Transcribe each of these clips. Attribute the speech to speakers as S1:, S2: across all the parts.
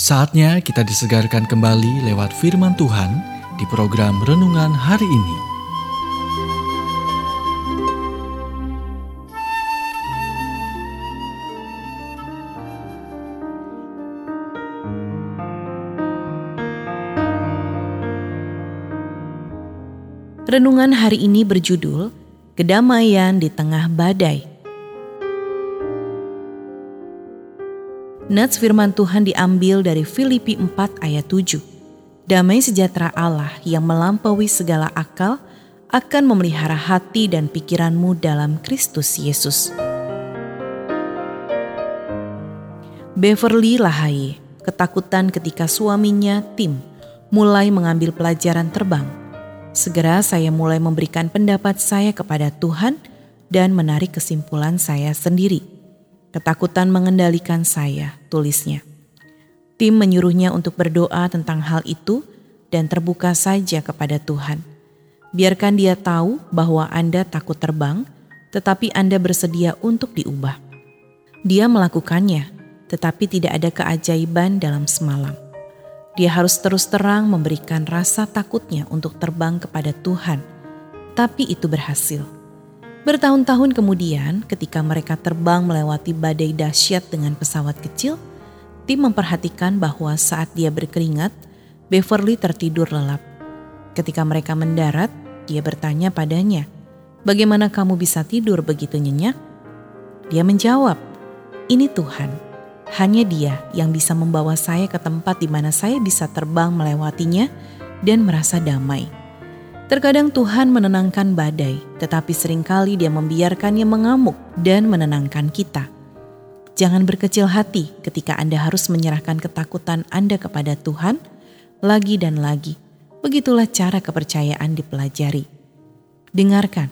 S1: Saatnya kita disegarkan kembali lewat firman Tuhan di program renungan hari ini.
S2: Renungan hari ini berjudul Kedamaian di Tengah Badai. Nats firman Tuhan diambil dari Filipi 4 ayat 7. Damai sejahtera Allah yang melampaui segala akal akan memelihara hati dan pikiranmu dalam Kristus Yesus. Beverly Lahaye ketakutan ketika suaminya Tim mulai mengambil pelajaran terbang. Segera saya mulai memberikan pendapat saya kepada Tuhan dan menarik kesimpulan saya sendiri. Ketakutan mengendalikan saya, tulisnya. Tim menyuruhnya untuk berdoa tentang hal itu dan terbuka saja kepada Tuhan. Biarkan dia tahu bahwa Anda takut terbang, tetapi Anda bersedia untuk diubah. Dia melakukannya, tetapi tidak ada keajaiban dalam semalam. Dia harus terus terang memberikan rasa takutnya untuk terbang kepada Tuhan, tapi itu berhasil. Bertahun-tahun kemudian, ketika mereka terbang melewati badai dahsyat dengan pesawat kecil, tim memperhatikan bahwa saat dia berkeringat, Beverly tertidur lelap. Ketika mereka mendarat, dia bertanya padanya, "Bagaimana kamu bisa tidur begitu nyenyak?" Dia menjawab, "Ini Tuhan, hanya Dia yang bisa membawa saya ke tempat di mana saya bisa terbang melewatinya dan merasa damai." Terkadang Tuhan menenangkan badai, tetapi sering kali Dia membiarkannya mengamuk dan menenangkan kita. Jangan berkecil hati ketika Anda harus menyerahkan ketakutan Anda kepada Tuhan lagi dan lagi. Begitulah cara kepercayaan dipelajari. Dengarkan,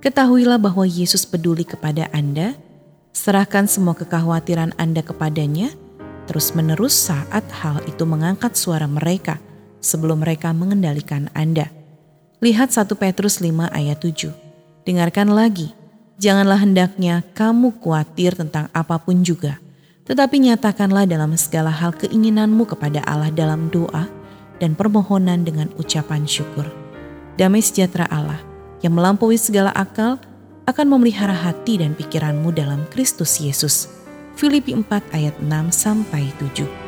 S2: ketahuilah bahwa Yesus peduli kepada Anda. Serahkan semua kekhawatiran Anda kepadanya, terus-menerus saat hal itu mengangkat suara mereka sebelum mereka mengendalikan Anda. Lihat 1 Petrus 5 ayat 7. Dengarkan lagi, janganlah hendaknya kamu khawatir tentang apa pun juga, tetapi nyatakanlah dalam segala hal keinginanmu kepada Allah dalam doa dan permohonan dengan ucapan syukur. Damai sejahtera Allah yang melampaui segala akal akan memelihara hati dan pikiranmu dalam Kristus Yesus. Filipi 4 ayat 6 sampai 7.